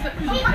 Hey,